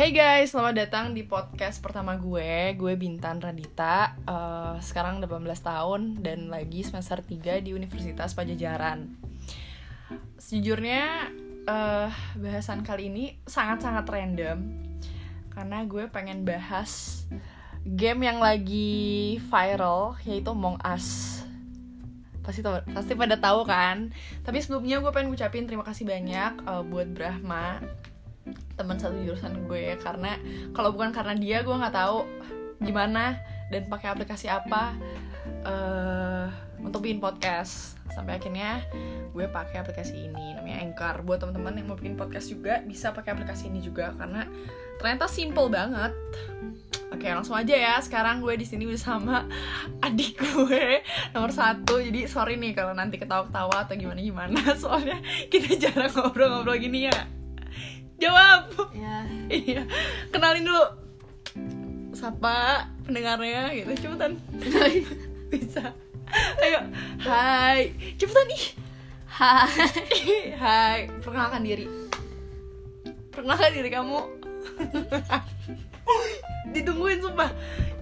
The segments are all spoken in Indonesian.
Hey guys, selamat datang di podcast pertama gue. Gue Bintan Radita. Eh, Sekarang 18 tahun dan lagi semester 3 di Universitas Pajajaran. Sejujurnya eh, bahasan kali ini sangat-sangat random. Karena gue pengen bahas game yang lagi viral yaitu Among Us. Pasti tau, pasti pada tahu kan? Tapi sebelumnya gue pengen ngucapin terima kasih banyak eh, buat Brahma teman satu jurusan gue karena kalau bukan karena dia gue nggak tahu gimana dan pakai aplikasi apa eh untuk bikin podcast. Sampai akhirnya gue pakai aplikasi ini namanya Anchor. Buat teman-teman yang mau bikin podcast juga bisa pakai aplikasi ini juga karena ternyata simple banget. Oke langsung aja ya. Sekarang gue di sini bersama adik gue nomor satu. Jadi sorry nih kalau nanti ketawa-ketawa atau gimana gimana soalnya kita jarang ngobrol-ngobrol gini ya jawab. Ya, iya. Kenalin dulu. Sapa pendengarnya? Gitu cepetan. Bisa. Ayo. Hai. Cepetan ih. Hai. hai. Perkenalkan diri. Perkenalkan diri kamu. Ditungguin sumpah.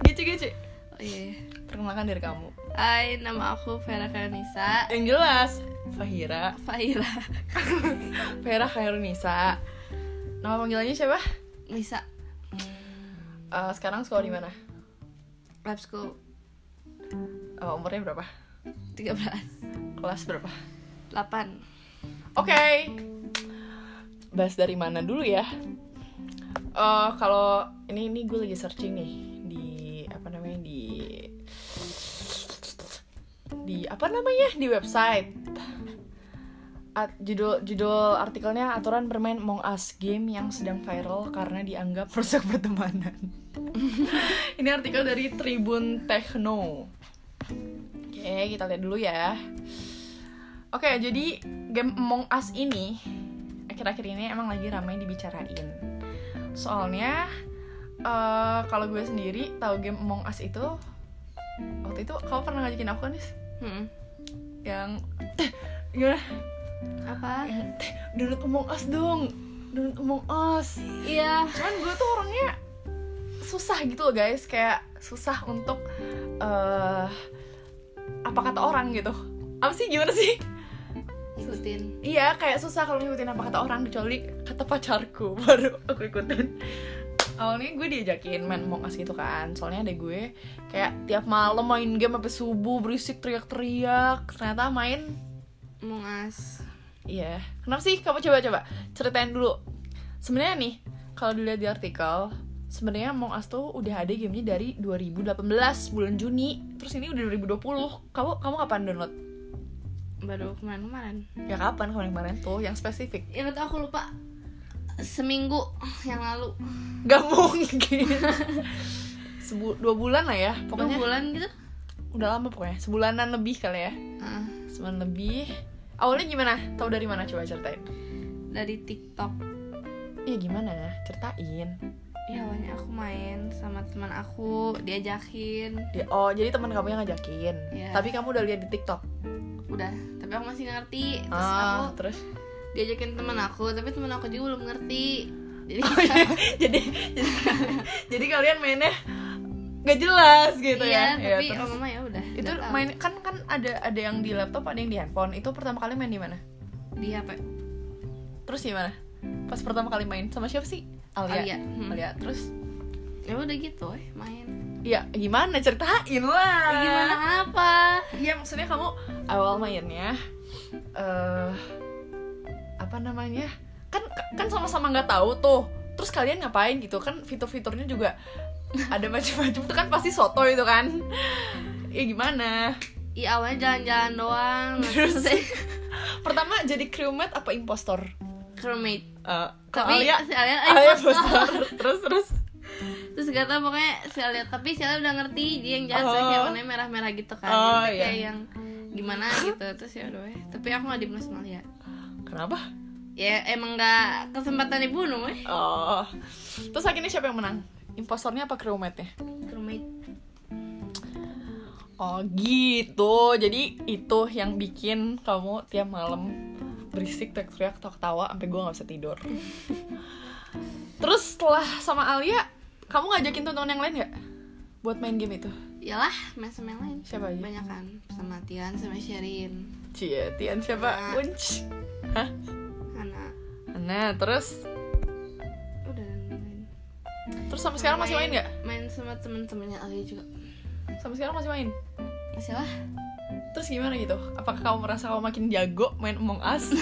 Gece gece. Oh iya. perkenalkan diri kamu. Hai, nama aku Vera Karenisa. yang jelas Fahira. Faila. Vera Khairunisa nama panggilannya siapa Nisa. Eh, sekarang sekolah di mana Lab School Eh, umurnya berapa 13. kelas berapa 8. Oke. Bahas dari mana dulu ya? Eh kalau ini ini gue lagi searching nih di apa namanya di di apa namanya di website. At- judul judul artikelnya aturan bermain Among Us game yang sedang viral karena dianggap merusak pertemanan. ini artikel dari Tribun Techno. Oke, kita lihat dulu ya. Oke, jadi game Among Us ini akhir-akhir ini emang lagi ramai dibicarain. Soalnya eh, kalau gue sendiri tahu game Among Us itu waktu itu kamu pernah ngajakin aku kan, Nis? Hmm. Yang gimana? Apa? Download Among Us dong. Download Among Us. Iya. Cuman gue tuh orangnya susah gitu loh guys, kayak susah untuk eh apa kata orang gitu. Apa sih gimana sih? Ikutin. Iya, kayak susah kalau ngikutin apa kata orang kecuali kata pacarku baru aku ikutin. Awalnya gue diajakin main Among Us gitu kan Soalnya ada gue kayak tiap malam main game sampai subuh berisik teriak-teriak Ternyata main Among Us. Iya Kenapa sih? Kamu coba-coba ceritain dulu Sebenarnya nih kalau dilihat di artikel sebenarnya Among Us tuh udah ada gamenya dari 2018 bulan Juni Terus ini udah 2020 Kamu kamu kapan download? Baru kemarin-kemarin. Ya kapan kemarin-kemarin tuh yang spesifik? Ingat aku lupa. Seminggu yang lalu. Gak mungkin Sebu dua bulan lah ya Dua Pokoknya bulan gitu. udah lama pokoknya Sebulanan lebih kali ya Ah, Sebulan lebih Awalnya gimana? Tahu dari mana coba ceritain dari TikTok. Iya gimana? Ceritain Ya awalnya aku main sama teman aku, diajakin. Dia- Oh jadi teman kamu yang ngajakin Iya. Tapi kamu udah lihat di tiktok Udah, tapi aku masih ngerti. Terus ah, aku Terus diajakin teman aku tapi teman aku juga belum ngerti jadi Oh, iya. jadi, jadi Jadi kalian mainnya Gak jelas gitu iya ya tapi Iya, oh terus- mama ya udah Itu tahu. main kan kan ada ada yang di laptop ada yang di handphone Itu pertama kali main di mana? di hp Terus gimana? Pas pertama kali main sama siapa sih? Alia. Alia. Hmm. Alia. Terus ya udah gitu eh main ya gimana ceritain lah. gimana apa Iya maksudnya kamu awal mainnya eh apa namanya? Kan kan sama-sama nggak tahu tuh. Terus kalian ngapain gitu kan fitur-fiturnya juga ada macam-macam tuh kan pasti soto itu kan. Ya gimana? Iya awalnya jalan-jalan doang Terus? Pertama jadi crewmate apa impostor? crewmate Eh, kalau tapi Alia si Alia Alia impostor. impostor. terus terus terus gak tau pokoknya si Alia tapi si Alia udah ngerti dia yang jalan Oh. kayak warnanya merah-merah gitu kan Oh, iya. kayak yang gimana gitu terus ya udah tapi aku gak dibunuh sama Alia kenapa? ya emang gak kesempatan dibunuh eh Oh. Terus akhirnya siapa yang menang? Impostornya apa crewmate-nya? crewmate Oh gitu. Jadi itu yang bikin kamu tiap malam berisik teriak-teriak ketawa sampai gue nggak bisa tidur. terus setelah sama Alia kamu ngajakin teman-teman yang lain nggak buat main game itu Yalah, main sama yang lain. siapa aja Banyak kan, sama Tian, sama Sherin, Cie, Tian siapa. Unch Hah? Hana. nah terus Udah lain. terus sampai sekarang masih main nggak Main sama temen-temennya Ali juga. Sampai sekarang masih main Masih lah. terus gimana gitu apakah kamu merasa kamu makin jago main Among Us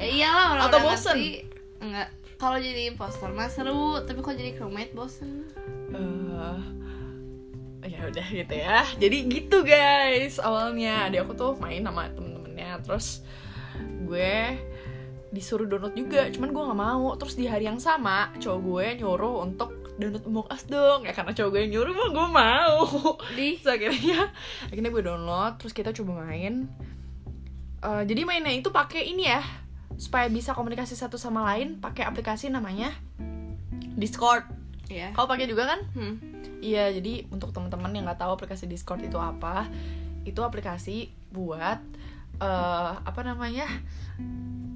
Eh, iyalah orang Atau bosen? ngerti. Enggak. Kalau jadi impostor mah seru, tapi kalau jadi crewmate bosen. Eh, ya udah gitu ya jadi gitu guys awalnya adik aku tuh main sama temen-temennya terus gue disuruh download juga cuman gue nggak mau terus di hari yang sama cowok gue nyuruh untuk download Among Us dong ya karena cowok gue yang nyuruh mah gue mau Di terus akhirnya akhirnya gue download terus kita coba main Eh, jadi mainnya itu pakai ini ya supaya bisa komunikasi satu sama lain pakai aplikasi namanya Discord ya. kau pakai juga kan Hmm. Iya, jadi untuk teman-teman yang nggak tahu aplikasi Discord itu apa, itu aplikasi buat eh apa namanya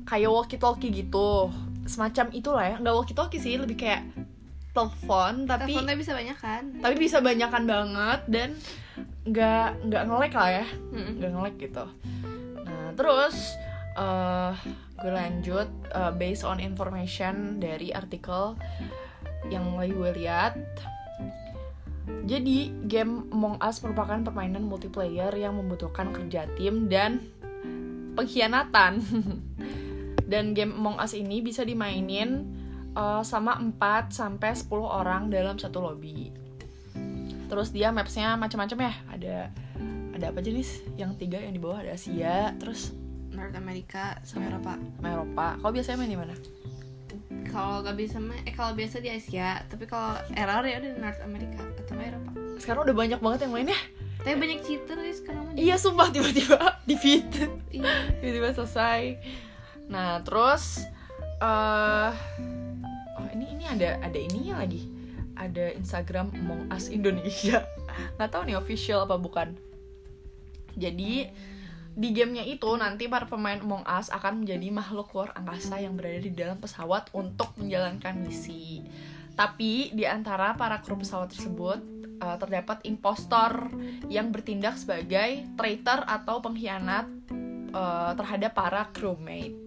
kayak walkie-talkie gitu, semacam itulah ya. Nggak walkie-talkie sih, lebih kayak telepon, tapi Teleponnya bisa banyak kan? tapi bisa banyakan banget dan nggak nggak ngelek lah ya, nggak ngelek gitu. Nah terus eh gue lanjut eh, based on information dari artikel yang lagi gue lihat. Jadi game Among Us merupakan permainan multiplayer yang membutuhkan kerja tim dan pengkhianatan. dan game Among Us ini bisa dimainin eh, sama 4 sampai 10 orang dalam satu lobby. Terus dia mapsnya macam-macam ya. Ada ada apa jenis? Yang tiga yang di bawah ada Asia, terus North America sama Eropa. sama Eropa. Kau biasanya main di mana? Kalau gak bisa mah, eh kalau biasa di Asia, tapi kalau error ya udah di North America atau Eropa. Sekarang udah banyak banget yang mainnya. Tapi banyak cheater ya sekarang. Iya, sumpah tiba-tiba defeat. Iya. tiba-tiba selesai. Nah, terus eh oh ini ada ada ininya lagi. Ada Instagram Among Us Indonesia. Nggak tahu nih official apa bukan. Jadi di gamenya itu nanti para pemain Among Us akan menjadi makhluk luar angkasa yang berada di dalam pesawat untuk menjalankan misi. Tapi di antara para kru pesawat tersebut eh, terdapat impostor yang bertindak sebagai traitor atau pengkhianat eh, terhadap para crewmate.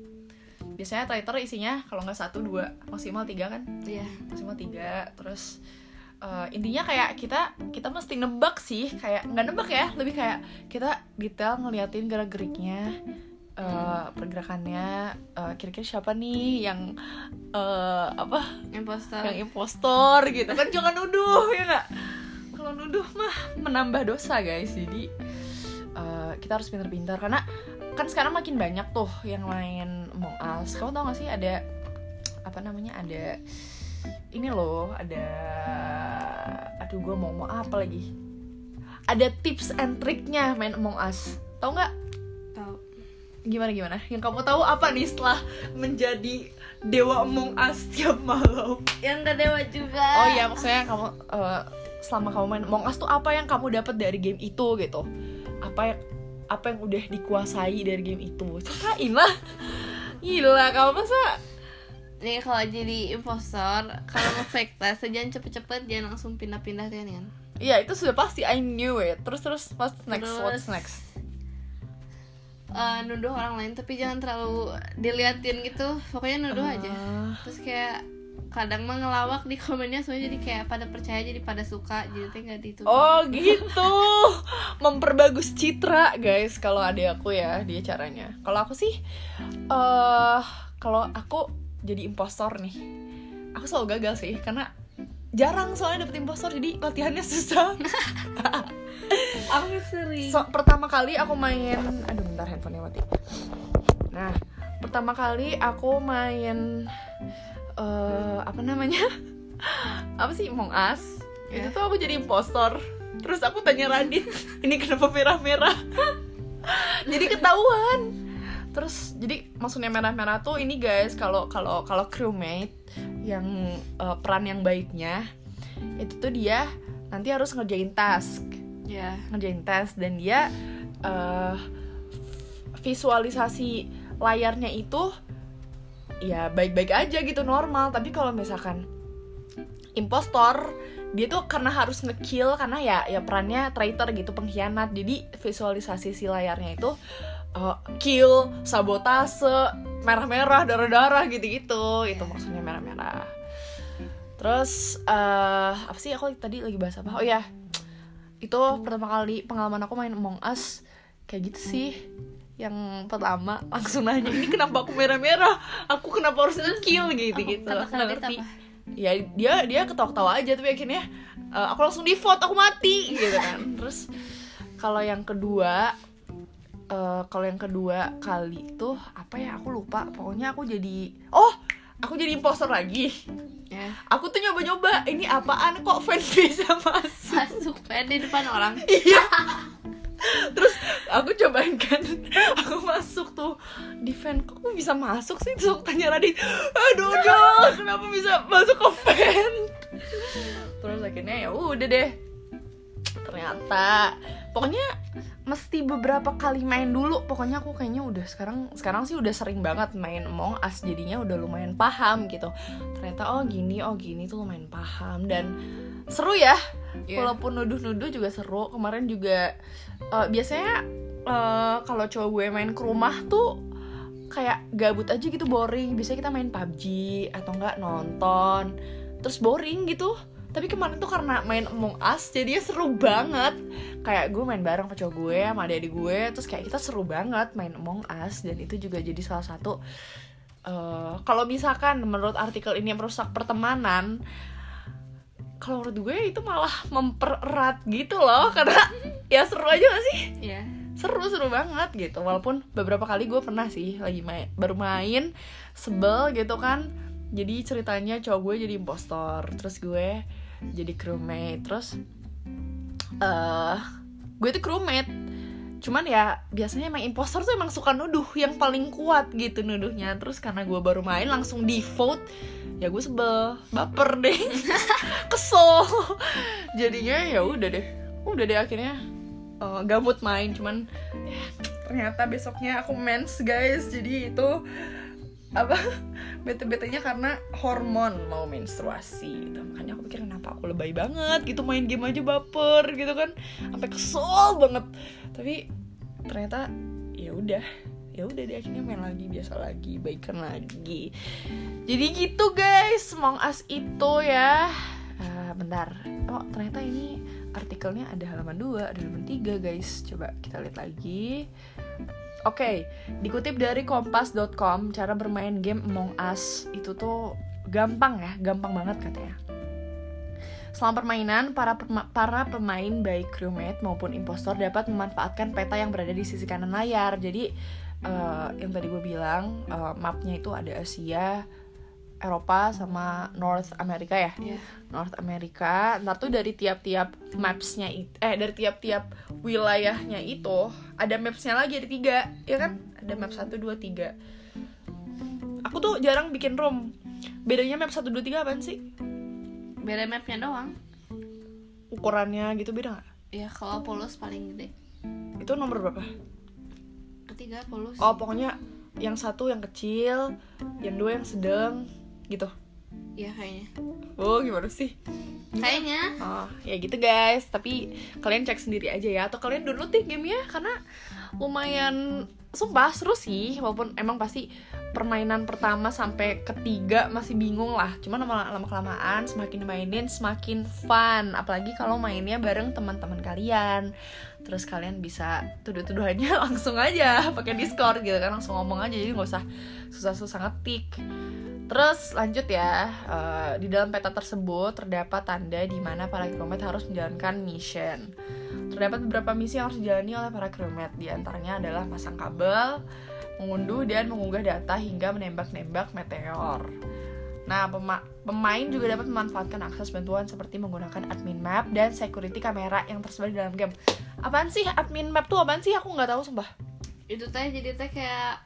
Biasanya traitor isinya kalau nggak satu dua maksimal tiga kan? Iya. maksimal tiga terus eh, intinya kayak kita kita mesti nebak sih kayak nggak nebak ya lebih kayak kita detail ngeliatin gerak geriknya pergerakannya eh, kira-kira siapa nih yang eh, apa Impostor. yang impostor gitu kan jangan nuduh ya nggak kalau nuduh mah menambah dosa guys jadi eh, kita harus pintar-pintar karena kan sekarang makin banyak tuh yang main Among Us kamu tau gak sih ada apa namanya ada ini loh ada aduh gue mau mau apa lagi ada tips and triknya main Among Us tau nggak Tahu. gimana gimana yang kamu tahu apa nih setelah menjadi dewa Among Us tiap malam Yang gak dewa juga. Oh iya maksudnya kamu eh, selama kamu main Among Us tuh apa yang kamu dapat dari game itu gitu? Apa yang apa yang udah dikuasai dari game itu? Ceritain lah. Gila kamu masa Nih kalau jadi impostor, kalau mau fake test jangan cepet-cepet jangan langsung pindah-pindah kan kan. Iya itu sudah pasti I knew it. Terus terus what's next? Terus- What's next? Eh, nuduh orang lain tapi jangan terlalu diliatin gitu. Pokoknya nuduh aja. Ah, Terus kayak kadang mah ngelawak di komennya semuanya jadi kayak pada percaya jadi pada suka jadi teh nggak gitu Oh gitu, memperbagus citra guys. Kalau ada aku ya dia caranya. Kalau aku sih, eh kalau aku jadi impostor nih, aku selalu gagal sih karena jarang soalnya dapet impostor jadi latihannya susah. aku sering So, pertama kali aku main, aduh bentar handphonenya mati. Nah, pertama kali aku main eh apa namanya? apa sih Among Us? Itu Ya. tuh aku jadi impostor. Terus aku tanya Radit, ini kenapa merah-merah? jadi ketahuan. Terus jadi maksudnya merah-merah tuh ini guys, kalau kalau kalau crewmate yang eh, peran yang baiknya itu tuh dia nanti harus ngerjain task ya ngerjain tes dan dia eh, visualisasi layarnya itu ya baik-baik aja gitu normal. Tapi kalau misalkan impostor dia tuh karena harus ngekill karena ya ya perannya traitor gitu pengkhianat. Jadi visualisasi si layarnya itu uh, kill sabotase merah-merah darah-darah gitu-gitu. Itu maksudnya merah-merah. Terus uh, apa sih aku tadi lagi bahas apa? Oh ya itu pertama kali pengalaman aku main Among Us. Kayak gitu sih yang pertama langsung nanya ini kenapa aku merah-merah? Aku kenapa harus kill gitu gitu kata-kata nggak ngerti. ya dia dia ketawa-ketawa aja tapi akhirnya uh, aku langsung di vote aku mati gitu kan. Terus kalau yang kedua uh, kalau yang kedua kali tuh apa ya aku lupa. Pokoknya aku jadi oh aku jadi imposter lagi. Ya. Aku tuh nyoba-nyoba ini apaan kok fan bisa masuk? Masuk pen di depan orang. Iya terus aku cobain kan aku masuk tuh di fan kok aku bisa masuk sih? Terus aku tanya Radit aduh dong kenapa bisa masuk ke fan terus akhirnya ya udah deh. Ternyata pokoknya mesti beberapa kali main dulu. Pokoknya aku kayaknya udah sekarang sekarang sih udah sering banget main Among Us jadinya udah lumayan paham gitu. Ternyata oh gini oh gini tuh lumayan paham dan seru ya. Iya. walaupun nuduh-nuduh juga seru. Kemarin juga eh, biasanya eh, kalau cowok gue main ke rumah tuh kayak gabut aja gitu boring. Biasanya kita main PUBG atau enggak nonton terus boring gitu tapi kemarin tuh karena main Among Us jadinya seru banget. Kayak gue main bareng cowok gue sama adik gue terus kayak kita seru banget main Among Us. Dan itu juga jadi salah satu eh, kalau misalkan menurut artikel ini yang merusak pertemanan kalau menurut gue itu malah mempererat gitu loh. Karena ya seru aja gak sih? Ya seru seru banget gitu. Walaupun beberapa kali gue pernah sih lagi main baru main sebel gitu kan. Jadi ceritanya cowok gue jadi impostor. Terus gue jadi crewmate. Terus eh gue tuh crewmate. Cuman ya biasanya emang impostor tuh emang suka nuduh yang paling kuat gitu nuduhnya. Terus karena gue baru main langsung di vote ya gue sebel baper deh. Kesel. Jadinya ya udah deh. Udah deh akhirnya eh, gak main. Cuman ya, ternyata besoknya aku mens guys. Jadi itu apa bete-betenya karena hormon mau menstruasi gitu. makanya aku pikir kenapa aku lebay banget gitu main game aja baper gitu kan. Sampai kesel banget. Tapi ternyata ya udah ya udah deh akhirnya main lagi biasa lagi baikan lagi. Jadi gitu guys. Among Us itu ya. Ah, bentar. Oh ternyata ini artikelnya ada halaman 2 ada halaman 3 guys. Coba kita lihat lagi Oke, dikutip dari kompas.com, cara bermain game Among Us itu tuh gampang ya, gampang banget katanya. Selama permainan, para perma- para pemain baik crewmate maupun impostor dapat memanfaatkan peta yang berada di sisi kanan layar. Jadi eh, yang tadi gue bilang eh, mapnya itu ada Asia, Eropa sama North America ya. ya North America. Ntar tuh dari tiap-tiap mapsnya itu, eh dari tiap-tiap wilayahnya itu ada mapsnya lagi ada tiga, ya kan? Ada map 1, 2, 3 Aku tuh jarang bikin room. Bedanya map 1, 2, 3 apaan sih? beda mapnya doang Ukurannya gitu beda nggak? ya kalau polos paling gede Itu nomor berapa? ketiga polos Oh pokoknya yang satu yang kecil, yang dua yang sedang, gitu. ya kayaknya. Oh gimana sih? kayaknya. Oh, ya gitu guys. Tapi kalian cek sendiri aja ya. Atau kalian download deh gamenya karena lumayan sumpah seru sih. Walaupun emang pasti permainan pertama sampai ketiga masih bingung lah. Cuman lama lama kelamaan semakin mainin semakin fun. Apalagi kalau mainnya bareng teman-teman kalian terus kalian bisa tuduh-tuduhannya langsung aja pakai discord gitu kan langsung ngomong aja jadi nggak usah susah-susah ngetik Terus lanjut ya, eh, di dalam peta tersebut terdapat tanda di mana para crewmate harus menjalankan mission. Terdapat beberapa misi yang harus dijalani oleh para crewmate, di antaranya adalah pasang kabel, mengunduh dan mengunggah data hingga menembak-nembak meteor. Nah, pema- pemain juga dapat memanfaatkan akses bantuan seperti menggunakan admin map dan security kamera yang tersebar di dalam game. Apaan sih admin map tuh apaan sih? Aku nggak tahu sumpah. itu teh jadi teh kayak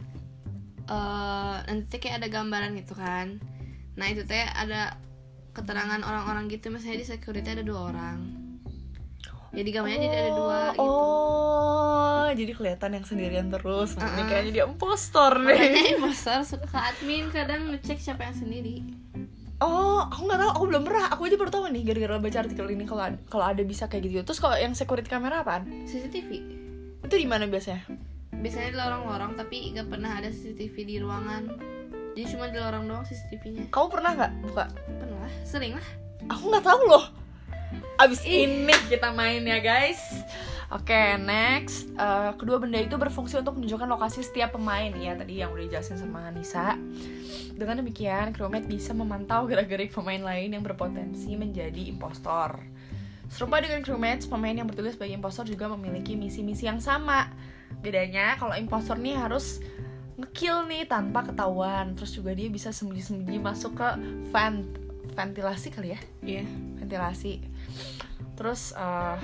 eh nanti kayak ada gambaran gitu kan nah itu teh ada keterangan orang-orang gitu misalnya di security ada dua orang jadi gambarnya jadi ada dua Oh, gitu Oh, jadi kelihatan yang sendirian terus. Ini Uh-uh. kayaknya dia impostor makanya nih. imposter suka ke admin kadang ngecek siapa yang sendiri Oh, aku nggak tahu. Aku belum pernah. Aku aja baru tahu nih gara-gara baca artikel ini kalau kalau ada bisa kayak gitu. Terus kalau yang security kamera apaan? CCTV Itu di mana biasanya? biasanya di lorong-lorong tapi nggak pernah ada CCTV di ruangan jadi cuma di lorong doang CCTV-nya Kamu pernah nggak buka? pernah sering lah Aku nggak tahu loh. Abis ini kita main ya guys. Oke, next. Eh, kedua benda itu berfungsi untuk menunjukkan lokasi setiap pemain ya tadi yang udah dijelasin sama Nisa. Dengan demikian, crewmate bisa memantau gerak-gerik pemain lain yang berpotensi menjadi impostor. Serupa dengan crewmates, pemain yang bertugas sebagai impostor juga memiliki misi-misi yang sama. Bedanya, kalau impostor nih harus ngekill nih tanpa ketahuan. Terus juga dia bisa sembunyi-sembunyi masuk ke vent ventilasi kali ya iya ventilasi terus eh,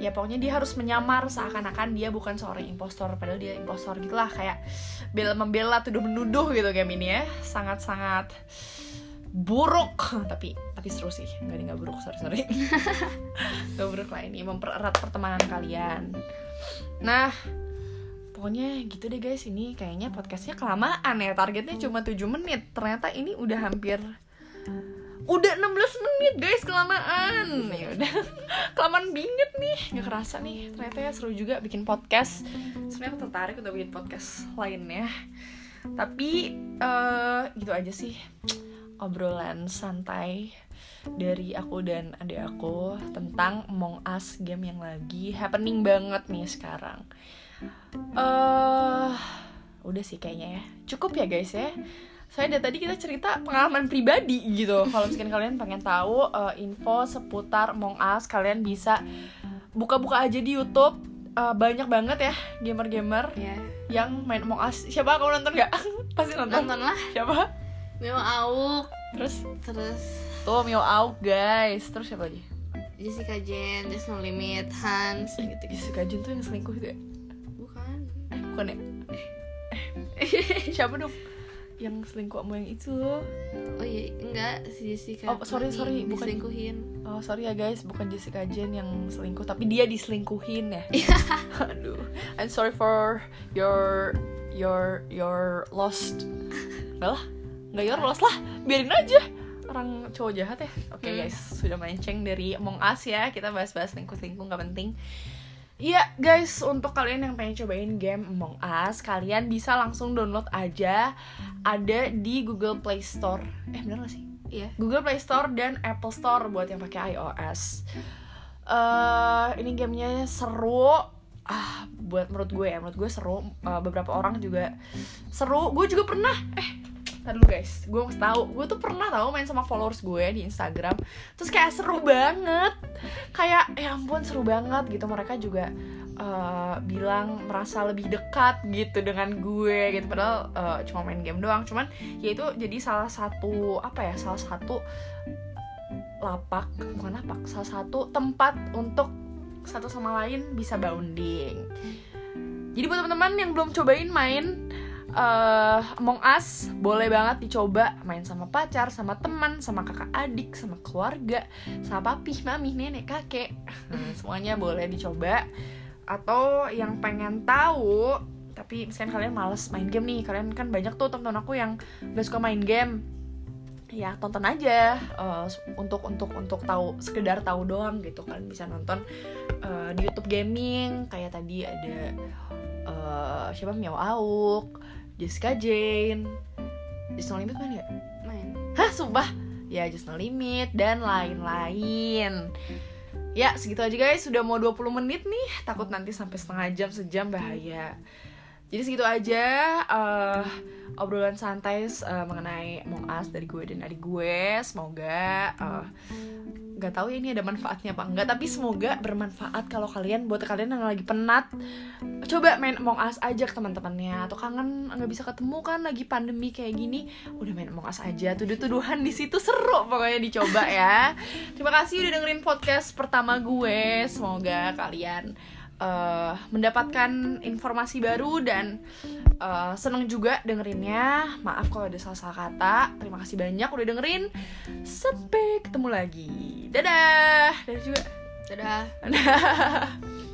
ya pokoknya dia harus menyamar seakan-akan dia bukan seorang impostor. Padahal dia impostor gitulah kayak bela membela tuduh menuduh gitu game ini ya. Sangat-sangat buruk. Tapi tapi seru sih. Nggak ini nggak buruk sorry sorry. Nggak buruk lah ini mempererat pertemanan kalian. Nah pokoknya gitu deh guys. Ini kayaknya podcastnya kelamaan ya. Targetnya cuma 7 menit. Ternyata ini udah hampir udah 16 menit guys kelamaan. Ya udah. Kelamaan binget nih. Nggak kerasa nih. Ternyata ya seru juga bikin podcast. Sebenarnya aku tertarik untuk bikin podcast lainnya. Tapi eh gitu aja sih. Obrolan santai dari aku dan adik aku tentang Among Us game yang lagi happening banget nih sekarang. Eh udah sih kayaknya ya. Cukup ya guys ya saya dari tadi kita cerita pengalaman pribadi gitu. Kalau misalkan kalian pengen tahu eh, info seputar Among Us kalian bisa buka-buka aja di YouTube. Eh, banyak banget ya gamer-gamer ya yang main Among Us. Siapa? Kamu nonton nggak? Pasti nonton. Nonton lah. Siapa? Mio Auk. Terus? Terus? Tuh Mio Auk guys. Terus siapa lagi? Jessica Jen Just No Limit Hans. Gitu Jessica Jun tuh yang selingkuh itu ya? Bukan. Eh bukan ya? Eh. Siapa dong yang selingkuh sama yang itu oh iya enggak si Jessica Oh, sorry, sorry, bukan. diselingkuhin Oh sorry ya guys, bukan Jessica Jen yang selingkuh, tapi dia diselingkuhin ya. Aduh, I'm sorry for your your your lost. Enggak lah, nggak your lost lah, biarin aja. Orang cowok jahat ya. Oke Hmm. guys, sudah melenceng dari Among Us ya. Kita bahas-bahas selingkuh-selingkuh nggak penting. Iya guys, untuk kalian yang pengen cobain game Among Us, kalian bisa langsung download aja. Ada di Google Play Store. Eh bener gak sih? iya Google Play Store dan Apple Store buat yang pakai iOS. eh ini gamenya seru. Ah, buat menurut gue ya, menurut gue seru. Eh, beberapa orang juga seru. Gue juga pernah. Eh, Ntar dulu guys, gue mau tahu, gue tuh pernah tahu main sama followers gue di Instagram, terus kayak seru banget, kayak ya ampun seru banget gitu. Mereka juga eh, bilang merasa lebih dekat gitu dengan gue gitu, padahal eh, cuma main game doang. Cuman ya itu jadi salah satu apa ya, salah satu lapak bukan lapak, salah satu tempat untuk satu sama lain bisa bonding. Jadi buat teman-teman yang belum cobain main eh Among Us boleh banget dicoba main sama pacar, sama teman, sama kakak adik, sama keluarga, sama papi, mami, nenek, kakek. Hmm, semuanya boleh dicoba. Atau yang pengen tahu tapi misalnya kalian males main game nih, kalian kan banyak tuh temen-temen aku yang gak suka main game. Ya tonton aja eh, untuk untuk untuk tahu sekedar tahu doang gitu kalian bisa nonton eh, di YouTube gaming kayak tadi ada eh, siapa Miao Auk, Jessica Jane, Just No Limit main gak? main. Hah, sumpah? Ya, Just No Limit dan lain-lain. Ya, segitu aja guys, sudah mau 20 menit nih. Takut nanti sampai setengah jam, sejam bahaya Jadi segitu aja eh, obrolan santai eh, mengenai Among dari gue dan adik gue. Semoga eh, nggak tahu ya ini ada manfaatnya apa enggak tapi semoga bermanfaat kalau kalian buat kalian yang lagi penat coba main Among Us aja ke teman-temannya. Atau kangen nggak bisa ketemu kan lagi pandemi kayak gini udah main Among Us aja. Tuduh-tuduhan di situ seru pokoknya dicoba ya. Terima kasih udah dengerin podcast pertama gue. Semoga kalian eh, mendapatkan informasi baru dan eh, seneng juga dengerinnya. Maaf kalau ada salah-salah kata. Terima kasih banyak udah dengerin. Sampai ketemu lagi. Dadah. Dadah juga. Dadah